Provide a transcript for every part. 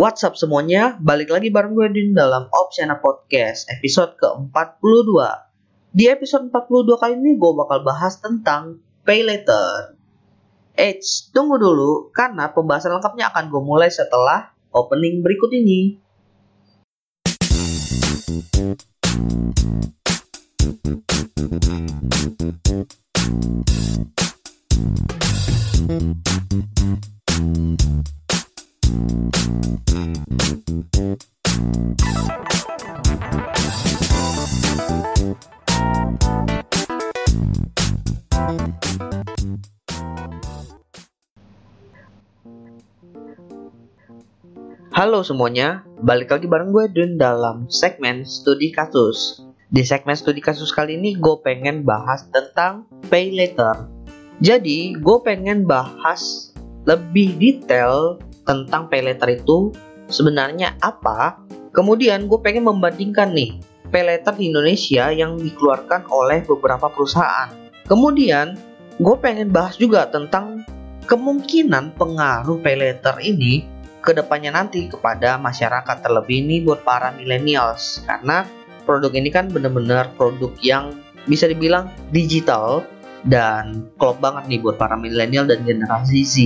What's up semuanya, balik lagi bareng gue Din dalam Opsiana Podcast episode ke-42. Di episode 42 kali ini gue bakal bahas tentang Pay Later. Eits, tunggu dulu karena pembahasan lengkapnya akan gue mulai setelah opening berikut ini Halo semuanya, balik lagi bareng gue Dun dalam segmen studi kasus. Di segmen studi kasus kali ini gue pengen bahas tentang pay later. Jadi gue pengen bahas lebih detail tentang pay later itu sebenarnya apa. Kemudian gue pengen membandingkan nih pay later di Indonesia yang dikeluarkan oleh beberapa perusahaan. Kemudian gue pengen bahas juga tentang kemungkinan pengaruh pay later ini ke depannya nanti kepada masyarakat terlebih ini buat para millennials karena produk ini kan bener-bener produk yang bisa dibilang digital dan klop banget nih buat para milenial dan generasi Z.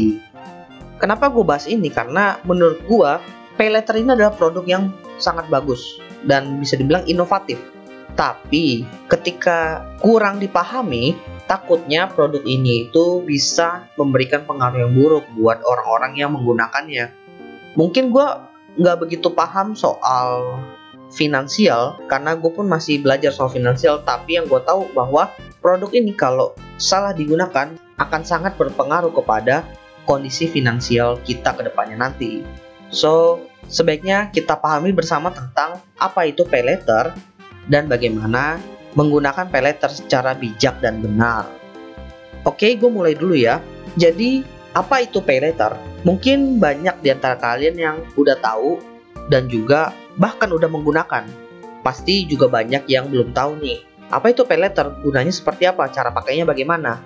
Kenapa gue bahas ini? Karena menurut gue pay letter ini adalah produk yang sangat bagus dan bisa dibilang inovatif. Tapi ketika kurang dipahami, takutnya produk ini itu bisa memberikan pengaruh yang buruk buat orang-orang yang menggunakannya mungkin gue nggak begitu paham soal finansial karena gue pun masih belajar soal finansial tapi yang gue tahu bahwa produk ini kalau salah digunakan akan sangat berpengaruh kepada kondisi finansial kita ke depannya nanti. So, sebaiknya kita pahami bersama tentang apa itu pay letter dan bagaimana menggunakan pay letter secara bijak dan benar. Oke, gue mulai dulu ya. Jadi, apa itu pay letter? Mungkin banyak di antara kalian yang udah tahu dan juga bahkan udah menggunakan. Pasti juga banyak yang belum tahu nih. Apa itu pay letter? Gunanya seperti apa? Cara pakainya bagaimana?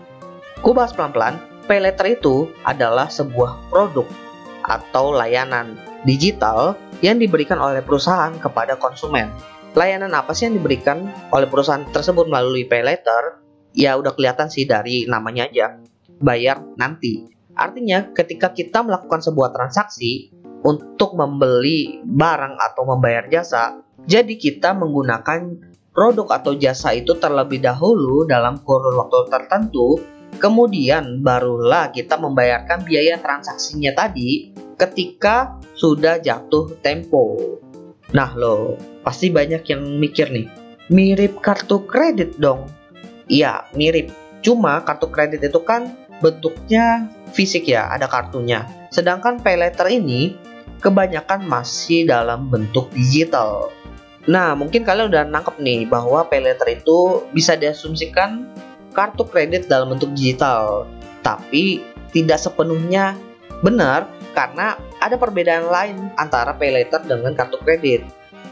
Ku bahas pelan-pelan. Pay letter itu adalah sebuah produk atau layanan digital yang diberikan oleh perusahaan kepada konsumen. Layanan apa sih yang diberikan oleh perusahaan tersebut melalui pay letter? Ya udah kelihatan sih dari namanya aja. Bayar nanti. Artinya ketika kita melakukan sebuah transaksi untuk membeli barang atau membayar jasa, jadi kita menggunakan produk atau jasa itu terlebih dahulu dalam kurun waktu tertentu, kemudian barulah kita membayarkan biaya transaksinya tadi ketika sudah jatuh tempo. Nah lo, pasti banyak yang mikir nih, mirip kartu kredit dong. Iya, mirip. Cuma kartu kredit itu kan bentuknya fisik ya, ada kartunya. Sedangkan pay letter ini kebanyakan masih dalam bentuk digital. Nah, mungkin kalian udah nangkep nih bahwa pay letter itu bisa diasumsikan kartu kredit dalam bentuk digital. Tapi tidak sepenuhnya benar karena ada perbedaan lain antara pay letter dengan kartu kredit.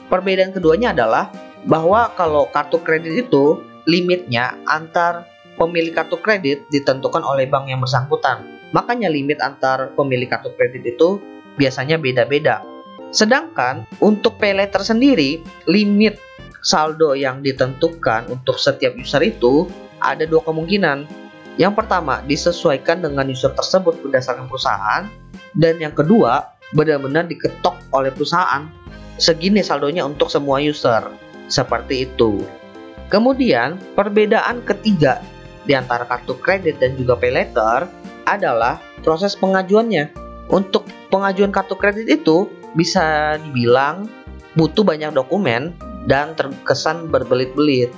Perbedaan keduanya adalah bahwa kalau kartu kredit itu limitnya antar pemilik kartu kredit ditentukan oleh bank yang bersangkutan. Makanya limit antar pemilik kartu kredit itu biasanya beda-beda. Sedangkan untuk pay letter sendiri, limit saldo yang ditentukan untuk setiap user itu ada dua kemungkinan. Yang pertama, disesuaikan dengan user tersebut berdasarkan perusahaan. Dan yang kedua, benar-benar diketok oleh perusahaan. Segini saldonya untuk semua user. Seperti itu. Kemudian, perbedaan ketiga di antara kartu kredit dan juga pay letter adalah proses pengajuannya. Untuk pengajuan kartu kredit itu bisa dibilang butuh banyak dokumen dan terkesan berbelit-belit.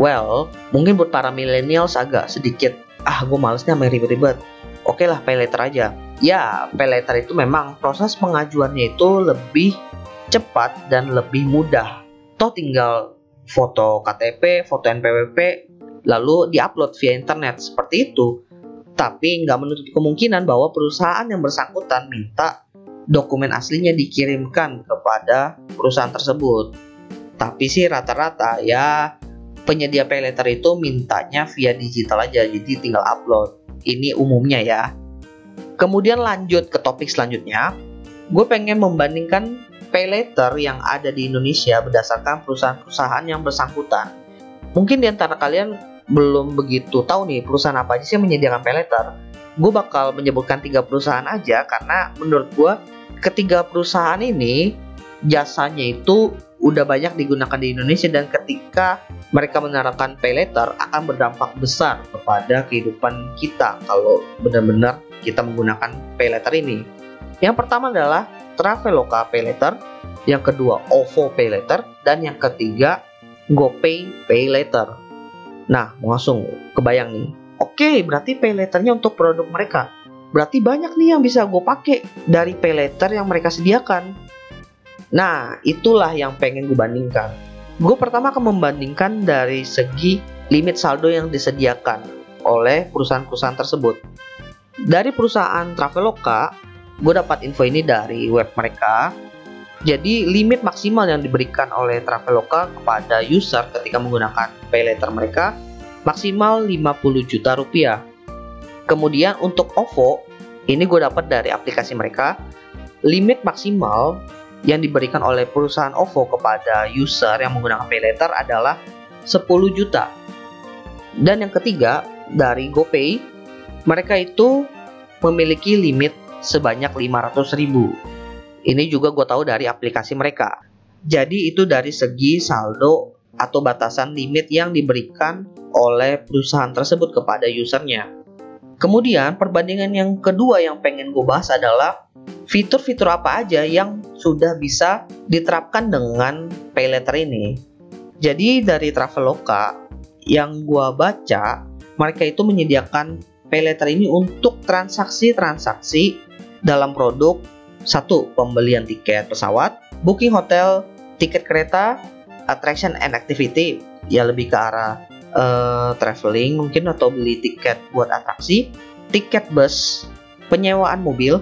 Well, mungkin buat para millennials agak sedikit, ah gue malesnya main ribet-ribet. Oke lah, pay letter aja. Ya, pay letter itu memang proses pengajuannya itu lebih cepat dan lebih mudah. Toh tinggal foto KTP, foto NPWP, lalu diupload via internet seperti itu. Tapi nggak menutup kemungkinan bahwa perusahaan yang bersangkutan minta dokumen aslinya dikirimkan kepada perusahaan tersebut. Tapi sih rata-rata ya penyedia pay letter itu mintanya via digital aja, jadi tinggal upload. Ini umumnya ya. Kemudian lanjut ke topik selanjutnya. gue pengen membandingkan pay later yang ada di Indonesia berdasarkan perusahaan-perusahaan yang bersangkutan. Mungkin di antara kalian belum begitu tahu nih perusahaan apa aja sih yang menyediakan pay later. Gue bakal menyebutkan tiga perusahaan aja karena menurut gue ketiga perusahaan ini jasanya itu udah banyak digunakan di Indonesia dan ketika mereka menerapkan pay later akan berdampak besar kepada kehidupan kita kalau benar-benar kita menggunakan pay later ini. Yang pertama adalah Traveloka Pay Later, yang kedua OVO Pay Later, dan yang ketiga GoPay Pay Later. Nah, langsung kebayang nih. Oke, berarti pay letternya untuk produk mereka. Berarti banyak nih yang bisa gue pakai dari pay letter yang mereka sediakan. Nah, itulah yang pengen gue bandingkan. Gue pertama akan membandingkan dari segi limit saldo yang disediakan oleh perusahaan-perusahaan tersebut. Dari perusahaan Traveloka, gue dapat info ini dari web mereka. Jadi limit maksimal yang diberikan oleh Traveloka kepada user ketika menggunakan pay letter mereka maksimal 50 juta rupiah. Kemudian untuk OVO, ini gue dapat dari aplikasi mereka, limit maksimal yang diberikan oleh perusahaan OVO kepada user yang menggunakan pay letter adalah 10 juta. Dan yang ketiga, dari GoPay, mereka itu memiliki limit sebanyak 500 ribu. Ini juga gue tahu dari aplikasi mereka. Jadi itu dari segi saldo atau batasan limit yang diberikan oleh perusahaan tersebut kepada usernya. Kemudian perbandingan yang kedua yang pengen gue bahas adalah fitur-fitur apa aja yang sudah bisa diterapkan dengan pay letter ini. Jadi dari Traveloka yang gue baca, mereka itu menyediakan pay letter ini untuk transaksi-transaksi dalam produk satu pembelian tiket pesawat, booking hotel, tiket kereta, attraction and activity ya lebih ke arah uh, traveling mungkin atau beli tiket buat atraksi, tiket bus, penyewaan mobil,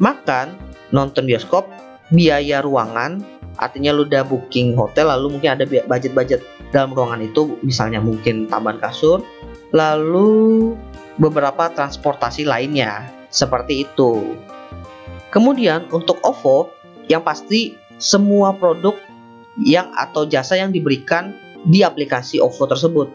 makan, nonton bioskop, biaya ruangan, artinya lu udah booking hotel lalu mungkin ada budget-budget dalam ruangan itu misalnya mungkin tambahan kasur, lalu beberapa transportasi lainnya seperti itu. Kemudian untuk OVO yang pasti semua produk yang atau jasa yang diberikan di aplikasi OVO tersebut.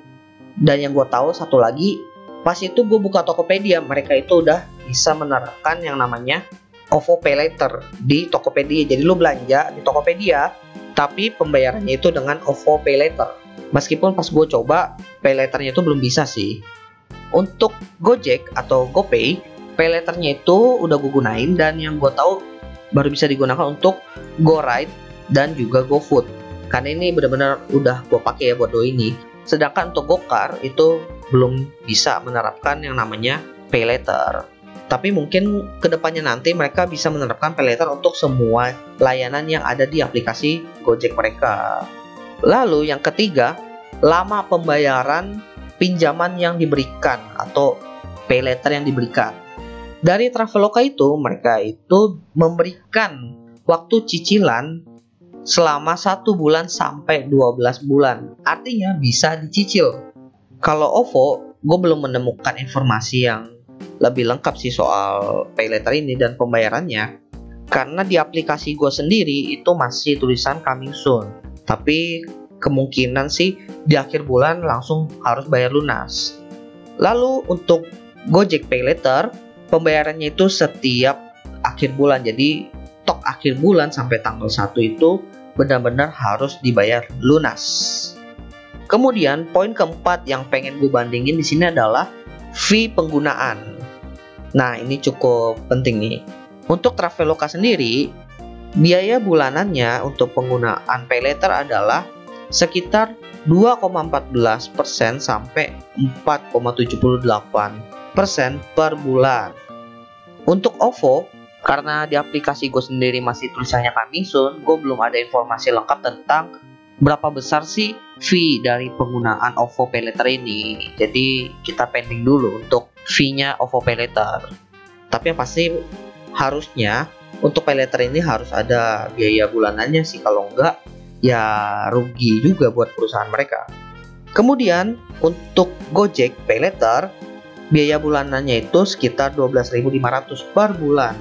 Dan yang gue tahu satu lagi, pas itu gue buka Tokopedia, mereka itu udah bisa menerapkan yang namanya OVO Pay Later di Tokopedia. Jadi lu belanja di Tokopedia, tapi pembayarannya itu dengan OVO Pay Later. Meskipun pas gue coba, Pay Laternya itu belum bisa sih. Untuk Gojek atau GoPay, pay letternya itu udah gue gunain dan yang gue tahu baru bisa digunakan untuk go ride dan juga go food karena ini benar-benar udah gue pakai ya buat do ini sedangkan untuk gokar itu belum bisa menerapkan yang namanya pay letter tapi mungkin ke depannya nanti mereka bisa menerapkan pay letter untuk semua layanan yang ada di aplikasi Gojek mereka lalu yang ketiga lama pembayaran pinjaman yang diberikan atau pay letter yang diberikan dari Traveloka itu mereka itu memberikan waktu cicilan selama satu bulan sampai 12 bulan. Artinya bisa dicicil. Kalau OVO, gue belum menemukan informasi yang lebih lengkap sih soal pay letter ini dan pembayarannya. Karena di aplikasi gue sendiri itu masih tulisan coming soon. Tapi kemungkinan sih di akhir bulan langsung harus bayar lunas. Lalu untuk Gojek Pay Later pembayarannya itu setiap akhir bulan. Jadi tok akhir bulan sampai tanggal 1 itu benar-benar harus dibayar lunas. Kemudian poin keempat yang pengen gue bandingin di sini adalah fee penggunaan. Nah ini cukup penting nih. Untuk Traveloka sendiri, biaya bulanannya untuk penggunaan pay letter adalah sekitar 2,14% sampai 4,78 per bulan. Untuk OVO, karena di aplikasi gue sendiri masih tulisannya kami soon, gue belum ada informasi lengkap tentang berapa besar sih fee dari penggunaan OVO Pay Letter ini. Jadi kita pending dulu untuk fee-nya OVO Pay Letter. Tapi yang pasti harusnya untuk Pay Letter ini harus ada biaya bulanannya sih kalau enggak ya rugi juga buat perusahaan mereka. Kemudian untuk Gojek Pay Letter biaya bulanannya itu sekitar 12.500 per bulan.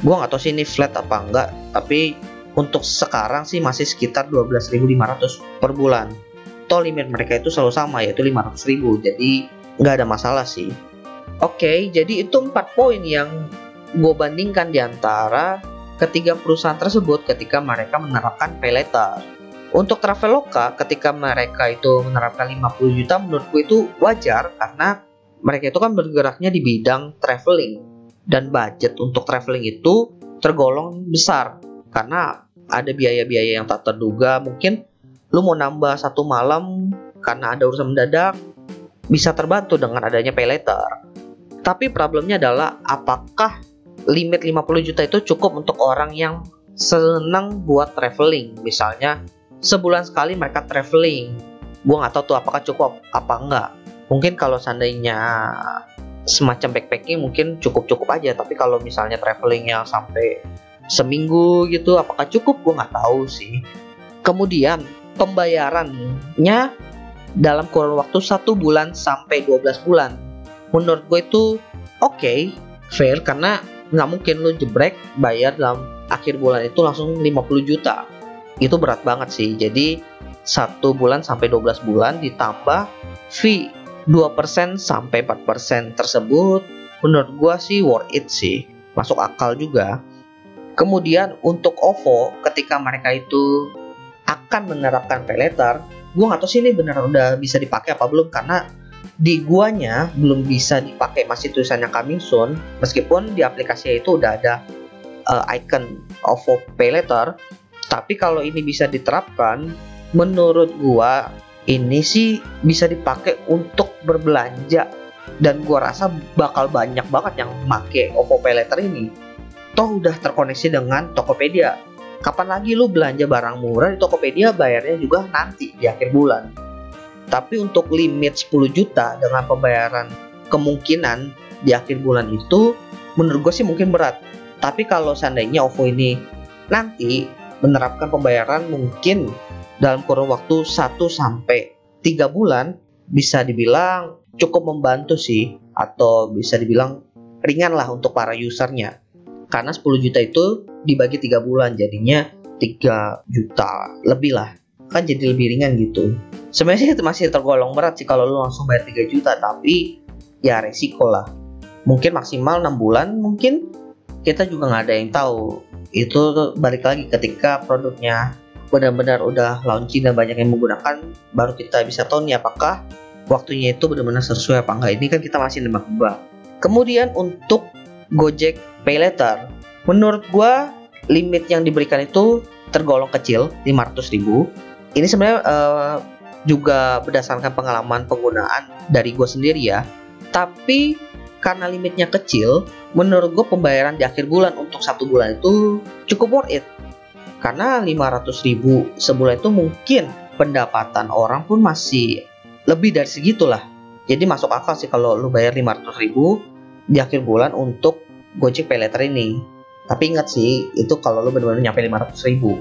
gue nggak tahu sih ini flat apa enggak tapi untuk sekarang sih masih sekitar 12.500 per bulan toh limit mereka itu selalu sama yaitu 500.000 jadi nggak ada masalah sih oke jadi itu empat poin yang gue bandingkan di antara ketiga perusahaan tersebut ketika mereka menerapkan pay letter untuk Traveloka ketika mereka itu menerapkan 50 juta menurut gue itu wajar karena mereka itu kan bergeraknya di bidang traveling. Dan budget untuk traveling itu tergolong besar. Karena ada biaya-biaya yang tak terduga mungkin lu mau nambah satu malam karena ada urusan mendadak bisa terbantu dengan adanya pay letter tapi problemnya adalah apakah limit 50 juta itu cukup untuk orang yang senang buat traveling? Misalnya sebulan sekali mereka traveling. Gue nggak tahu tuh apakah cukup apa enggak. Mungkin kalau seandainya semacam backpacking mungkin cukup-cukup aja. Tapi kalau misalnya travelingnya sampai seminggu gitu apakah cukup? Gue nggak tahu sih. Kemudian pembayarannya dalam kurun waktu satu bulan sampai 12 bulan menurut gue itu oke okay, fair karena nggak mungkin lu jebrek bayar dalam akhir bulan itu langsung 50 juta. Itu berat banget sih. Jadi satu bulan sampai 12 bulan ditambah fee 2% sampai 4% tersebut menurut gua sih worth it sih. Masuk akal juga. Kemudian untuk OVO ketika mereka itu akan menerapkan pay letter gua nggak tahu sih ini benar udah bisa dipakai apa belum karena di guanya belum bisa dipakai masih tulisannya coming soon meskipun di aplikasi itu udah ada uh, icon OVO pay letter tapi kalau ini bisa diterapkan, menurut gua ini sih bisa dipakai untuk berbelanja dan gua rasa bakal banyak banget yang make OVO Pay Later ini. Toh udah terkoneksi dengan Tokopedia. Kapan lagi lu belanja barang murah di Tokopedia bayarnya juga nanti di akhir bulan. Tapi untuk limit 10 juta dengan pembayaran kemungkinan di akhir bulan itu menurut gue sih mungkin berat. Tapi kalau seandainya OVO ini nanti menerapkan pembayaran mungkin dalam kurun waktu 1 sampai 3 bulan bisa dibilang cukup membantu sih atau bisa dibilang ringan lah untuk para usernya karena 10 juta itu dibagi 3 bulan jadinya 3 juta lebih lah kan jadi lebih ringan gitu. Sebenarnya itu masih tergolong berat sih kalau lu langsung bayar 3 juta tapi ya resiko lah. Mungkin maksimal 6 bulan mungkin kita juga nggak ada yang tahu. Itu balik lagi ketika produknya benar-benar udah launching dan banyak yang menggunakan baru kita bisa tahu nih apakah waktunya itu benar-benar sesuai apa enggak ini kan kita masih nebak-nebak. Kemudian untuk Gojek Pay Later menurut gua limit yang diberikan itu tergolong kecil 500 ribu ini sebenarnya uh, juga berdasarkan pengalaman penggunaan dari gue sendiri ya tapi karena limitnya kecil, menurut gue pembayaran di akhir bulan untuk satu bulan itu cukup worth it. Karena 500 ribu sebulan itu mungkin pendapatan orang pun masih lebih dari segitulah. Jadi masuk akal sih kalau lu bayar 500 ribu di akhir bulan untuk Gojek Pay Later ini. Tapi ingat sih, itu kalau lu benar-benar nyampe 500 ribu.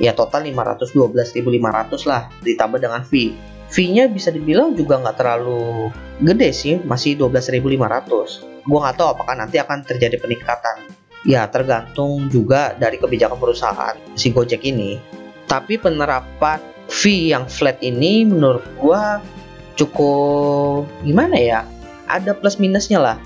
Ya total 512.500 lah ditambah dengan fee fee-nya bisa dibilang juga nggak terlalu gede sih, masih 12.500. Gua nggak tahu apakah nanti akan terjadi peningkatan. Ya tergantung juga dari kebijakan perusahaan si Gojek ini. Tapi penerapan fee yang flat ini menurut gua cukup gimana ya? Ada plus minusnya lah.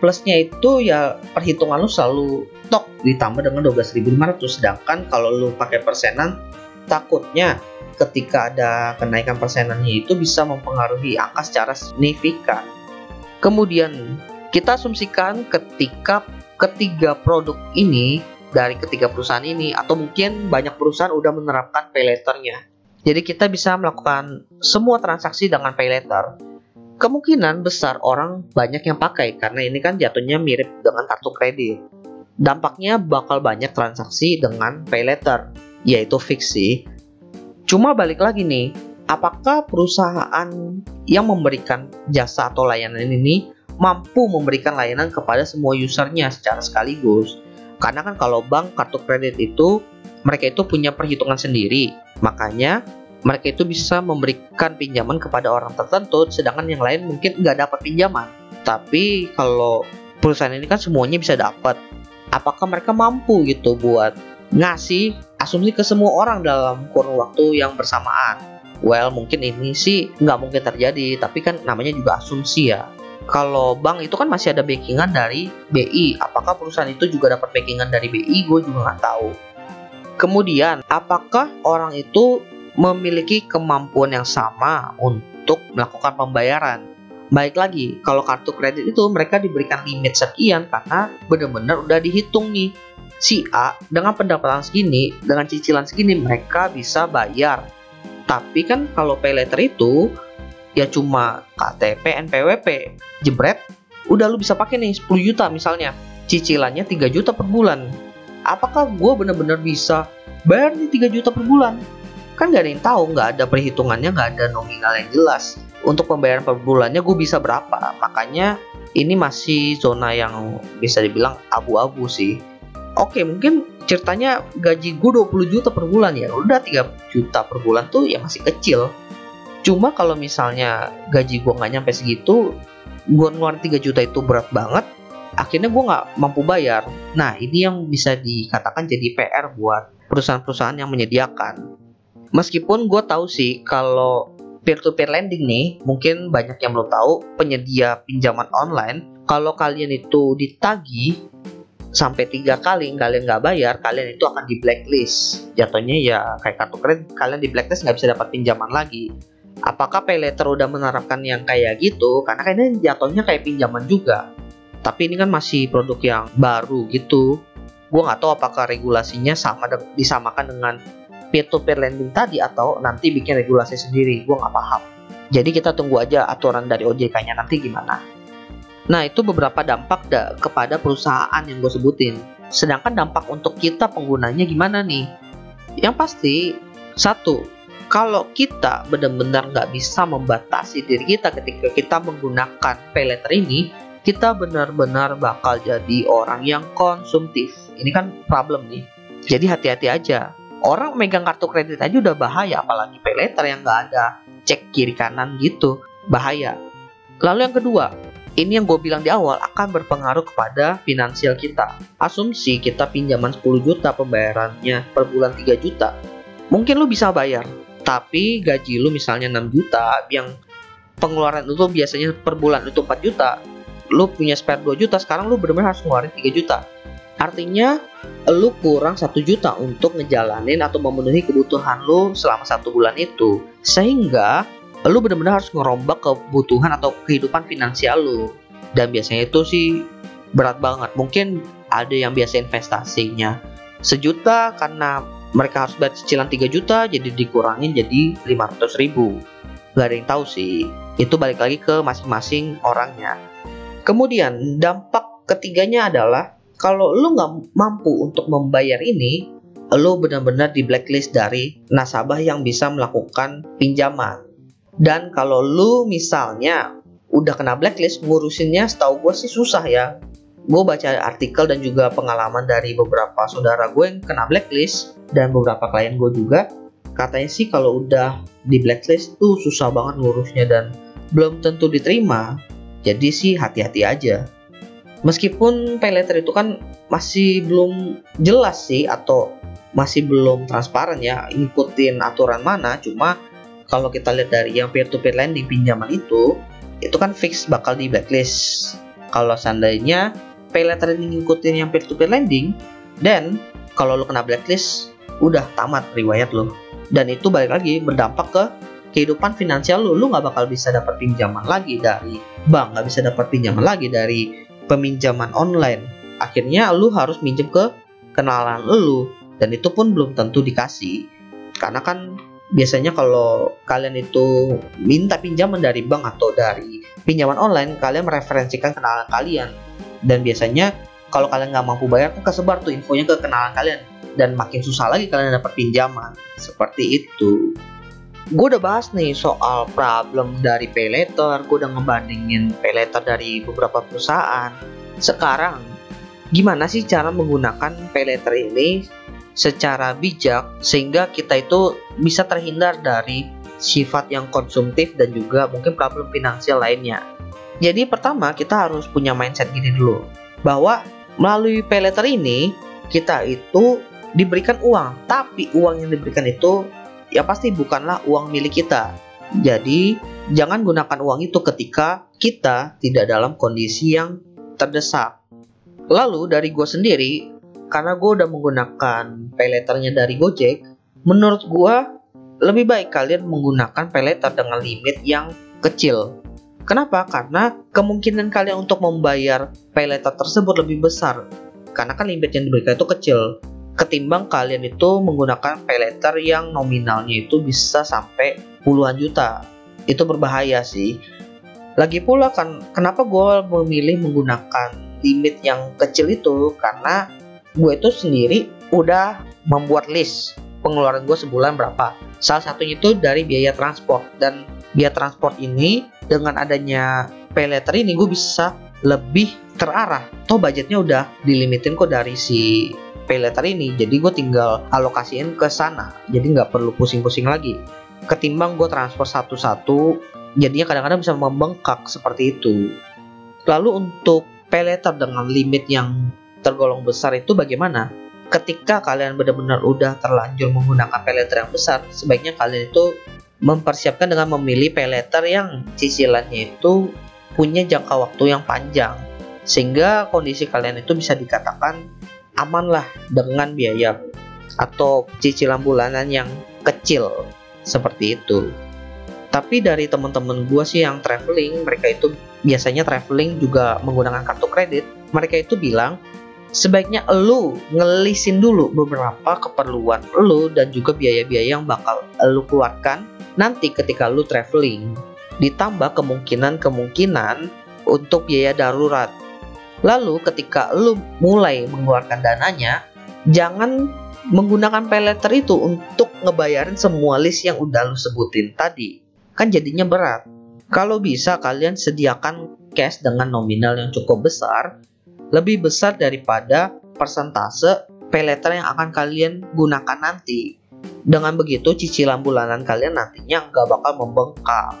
Plusnya itu ya perhitungan lu selalu tok ditambah dengan 12.500 sedangkan kalau lu pakai persenan takutnya ketika ada kenaikan persenannya itu bisa mempengaruhi angka secara signifikan. Kemudian kita asumsikan ketika ketiga produk ini dari ketiga perusahaan ini atau mungkin banyak perusahaan udah menerapkan pay letternya. Jadi kita bisa melakukan semua transaksi dengan pay letter. Kemungkinan besar orang banyak yang pakai karena ini kan jatuhnya mirip dengan kartu kredit. Dampaknya bakal banyak transaksi dengan pay letter, yaitu fix sih. Cuma balik lagi nih, apakah perusahaan yang memberikan jasa atau layanan ini mampu memberikan layanan kepada semua usernya secara sekaligus? Karena kan kalau bank kartu kredit itu mereka itu punya perhitungan sendiri, makanya mereka itu bisa memberikan pinjaman kepada orang tertentu, sedangkan yang lain mungkin nggak dapat pinjaman. Tapi kalau perusahaan ini kan semuanya bisa dapat. Apakah mereka mampu gitu buat ngasih asumsi ke semua orang dalam kurun waktu yang bersamaan. Well, mungkin ini sih nggak mungkin terjadi, tapi kan namanya juga asumsi ya. Kalau bank itu kan masih ada backingan dari BI. Apakah perusahaan itu juga dapat backingan dari BI? Gue juga nggak tahu. Kemudian, apakah orang itu memiliki kemampuan yang sama untuk melakukan pembayaran? Baik lagi, kalau kartu kredit itu mereka diberikan limit sekian karena benar-benar udah dihitung nih. Si A dengan pendapatan segini, dengan cicilan segini mereka bisa bayar. Tapi kan kalau pay letter itu ya cuma KTP, NPWP, jebret, udah lu bisa pakai nih 10 juta misalnya. Cicilannya 3 juta per bulan. Apakah gue bener-bener bisa bayar nih 3 juta per bulan? Kan gak ada yang tahu, nggak ada perhitungannya, nggak ada nominal yang jelas untuk pembayaran per bulannya gue bisa berapa? Makanya ini masih zona yang bisa dibilang abu-abu sih. Oke mungkin ceritanya gaji gue 20 juta per bulan ya. Udah 3 juta per bulan tuh ya masih kecil. Cuma kalau misalnya gaji gue nggak nyampe segitu gue ngeluarin 3 juta itu berat banget akhirnya gue nggak mampu bayar. Nah ini yang bisa dikatakan jadi PR buat perusahaan-perusahaan yang menyediakan. Meskipun gue tahu sih kalau peer-to-peer lending nih, mungkin banyak yang belum tahu penyedia pinjaman online. Kalau kalian itu ditagi sampai tiga kali kalian nggak bayar, kalian itu akan di blacklist. Jatuhnya ya kayak kartu kredit, kalian di blacklist nggak bisa dapat pinjaman lagi. Apakah Paylater udah menerapkan yang kayak gitu? Karena kayaknya jatuhnya kayak pinjaman juga. Tapi ini kan masih produk yang baru gitu. Gue nggak tahu apakah regulasinya sama disamakan dengan peer-to-peer lending tadi atau nanti bikin regulasi sendiri. Gue nggak paham. Jadi kita tunggu aja aturan dari OJK-nya nanti gimana. Nah itu beberapa dampak da kepada perusahaan yang gue sebutin. Sedangkan dampak untuk kita penggunanya gimana nih? Yang pasti satu kalau kita benar-benar nggak bisa membatasi diri kita ketika kita menggunakan pay letter ini kita benar-benar bakal jadi orang yang konsumtif. Ini kan problem nih. Jadi hati-hati aja orang megang kartu kredit aja udah bahaya apalagi pay letter yang nggak ada cek kiri kanan gitu bahaya. Lalu yang kedua ini yang gue bilang di awal akan berpengaruh kepada finansial kita. Asumsi kita pinjaman 10 juta pembayarannya per bulan 3 juta mungkin lu bisa bayar tapi gaji lu misalnya 6 juta yang pengeluaran itu biasanya per bulan itu 4 juta lu punya spare 2 juta sekarang lu benar-benar harus ngeluarin 3 juta Artinya lu kurang satu juta untuk ngejalanin atau memenuhi kebutuhan lu selama satu bulan itu. Sehingga lu benar-benar harus ngerombak kebutuhan atau kehidupan finansial lu. Dan biasanya itu sih berat banget. Mungkin ada yang biasa investasinya sejuta karena mereka harus bayar cicilan 3 juta jadi dikurangin jadi 500 ribu. Gak ada yang tahu sih. Itu balik lagi ke masing-masing orangnya. Kemudian dampak ketiganya adalah kalau lu nggak mampu untuk membayar ini, lu benar-benar di blacklist dari nasabah yang bisa melakukan pinjaman. Dan kalau lu misalnya udah kena blacklist, ngurusinnya setahu gue sih susah ya. Gue baca artikel dan juga pengalaman dari beberapa saudara gue yang kena blacklist dan beberapa klien gue juga. Katanya sih kalau udah di blacklist tuh susah banget ngurusnya dan belum tentu diterima. Jadi sih hati-hati aja meskipun pay itu kan masih belum jelas sih atau masih belum transparan ya ikutin aturan mana cuma kalau kita lihat dari yang peer to peer lending pinjaman itu itu kan fix bakal di blacklist. Kalau seandainya pay ini ngikutin yang peer to peer lending dan kalau lo kena blacklist udah tamat riwayat lo dan itu balik lagi berdampak ke kehidupan finansial lo lo nggak bakal bisa dapat pinjaman lagi dari bank nggak bisa dapat pinjaman lagi dari peminjaman online. Akhirnya lu harus minjem ke kenalan lu dan itu pun belum tentu dikasih. Karena kan biasanya kalau kalian itu minta pinjaman dari bank atau dari pinjaman online, kalian mereferensikan kenalan kalian. Dan biasanya kalau kalian nggak mampu bayar kan kesebar tuh infonya ke kenalan kalian dan makin susah lagi kalian dapat pinjaman. Seperti itu gue udah bahas nih soal problem dari pay gue udah ngebandingin pay dari beberapa perusahaan. Sekarang, gimana sih cara menggunakan pay ini secara bijak sehingga kita itu bisa terhindar dari sifat yang konsumtif dan juga mungkin problem finansial lainnya. Jadi pertama kita harus punya mindset gini dulu, bahwa Melalui pay ini, kita itu diberikan uang, tapi uang yang diberikan itu ya pasti bukanlah uang milik kita. Jadi, jangan gunakan uang itu ketika kita tidak dalam kondisi yang terdesak. Lalu dari gue sendiri, karena gue udah menggunakan pay dari Gojek, menurut gue lebih baik kalian menggunakan pay dengan limit yang kecil. Kenapa? Karena kemungkinan kalian untuk membayar pay tersebut lebih besar. Karena kan limit yang diberikan itu kecil. Ketimbang kalian itu menggunakan pay yang nominalnya itu bisa sampai puluhan juta. Itu berbahaya sih. Lagi pula kan kenapa gue memilih menggunakan limit yang kecil itu karena gue itu sendiri udah membuat list pengeluaran gue sebulan berapa. Salah satunya itu dari biaya transport dan biaya transport ini dengan adanya pay ini gue bisa lebih terarah. Toh budgetnya udah dilimitin kok dari si pay ini. Jadi gue tinggal alokasiin ke sana. Jadi nggak perlu pusing-pusing lagi. Ketimbang gue transfer satu-satu, jadinya kadang-kadang bisa membengkak seperti itu. Lalu untuk pay dengan limit yang tergolong besar itu bagaimana? Ketika kalian benar-benar udah terlanjur menggunakan pay yang besar, sebaiknya kalian itu mempersiapkan dengan memilih pay yang cicilannya itu punya jangka waktu yang panjang sehingga kondisi kalian itu bisa dikatakan aman lah dengan biaya atau cicilan bulanan yang kecil seperti itu tapi dari teman-teman gue sih yang traveling mereka itu biasanya traveling juga menggunakan kartu kredit mereka itu bilang sebaiknya lu ngelisin dulu beberapa keperluan lu dan juga biaya-biaya yang bakal lu keluarkan nanti ketika lu traveling ditambah kemungkinan-kemungkinan untuk biaya darurat. Lalu ketika lu mulai mengeluarkan dananya, jangan menggunakan pay itu untuk ngebayarin semua list yang udah lu sebutin tadi. Kan jadinya berat. Kalau bisa kalian sediakan cash dengan nominal yang cukup besar lebih besar daripada persentase pay yang akan kalian gunakan nanti. Dengan begitu cicilan bulanan kalian nantinya nggak bakal membengkak.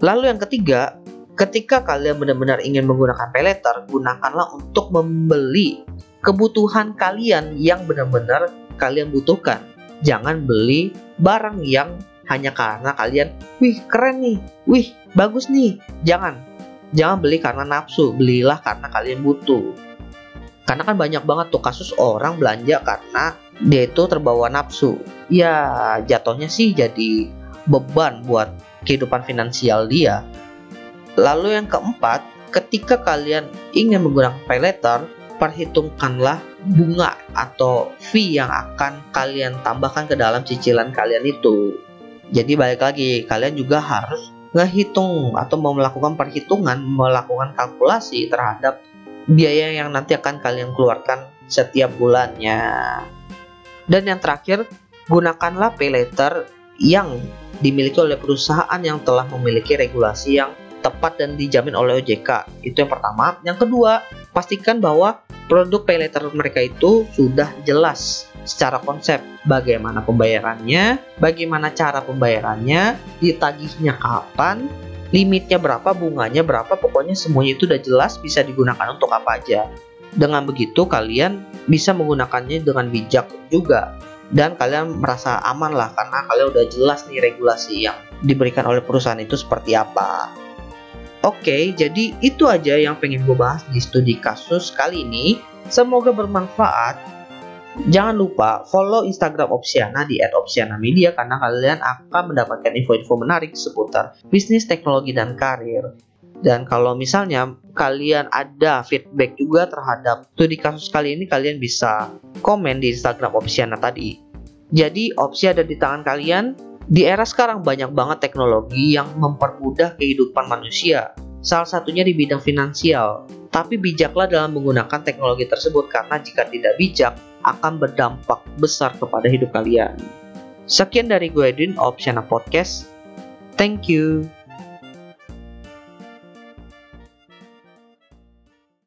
Lalu yang ketiga, ketika kalian benar-benar ingin menggunakan pay letter, gunakanlah untuk membeli kebutuhan kalian yang benar-benar kalian butuhkan. Jangan beli barang yang hanya karena kalian, wih keren nih, wih bagus nih. Jangan, Jangan beli karena nafsu, belilah karena kalian butuh. Karena kan banyak banget tuh kasus orang belanja karena dia itu terbawa nafsu. Ya jatuhnya sih jadi beban buat kehidupan finansial dia. Lalu yang keempat, ketika kalian ingin menggunakan pay letter, perhitungkanlah bunga atau fee yang akan kalian tambahkan ke dalam cicilan kalian itu. Jadi balik lagi, kalian juga harus ngehitung atau mau melakukan perhitungan, melakukan kalkulasi terhadap biaya yang nanti akan kalian keluarkan setiap bulannya. Dan yang terakhir, gunakanlah pay letter yang dimiliki oleh perusahaan yang telah memiliki regulasi yang tepat dan dijamin oleh OJK. Itu yang pertama. Yang kedua, pastikan bahwa produk pay letter mereka itu sudah jelas secara konsep bagaimana pembayarannya, bagaimana cara pembayarannya, ditagihnya kapan, limitnya berapa, bunganya berapa, pokoknya semuanya itu udah jelas bisa digunakan untuk apa aja. Dengan begitu kalian bisa menggunakannya dengan bijak juga dan kalian merasa aman lah karena kalian udah jelas nih regulasi yang diberikan oleh perusahaan itu seperti apa. Oke, jadi itu aja yang pengen gue bahas di studi kasus kali ini. Semoga bermanfaat Jangan lupa follow Instagram Opsiana di @opsiana_media karena kalian akan mendapatkan info-info menarik seputar bisnis, teknologi, dan karir. Dan kalau misalnya kalian ada feedback juga terhadap studi kasus kali ini, kalian bisa komen di Instagram Opsiana tadi. Jadi opsi ada di tangan kalian. Di era sekarang banyak banget teknologi yang mempermudah kehidupan manusia. Salah satunya di bidang finansial. Tapi bijaklah dalam menggunakan teknologi tersebut karena jika tidak bijak, akan berdampak besar kepada hidup kalian. Sekian dari gue Edwin, Opsiana Podcast. Thank you.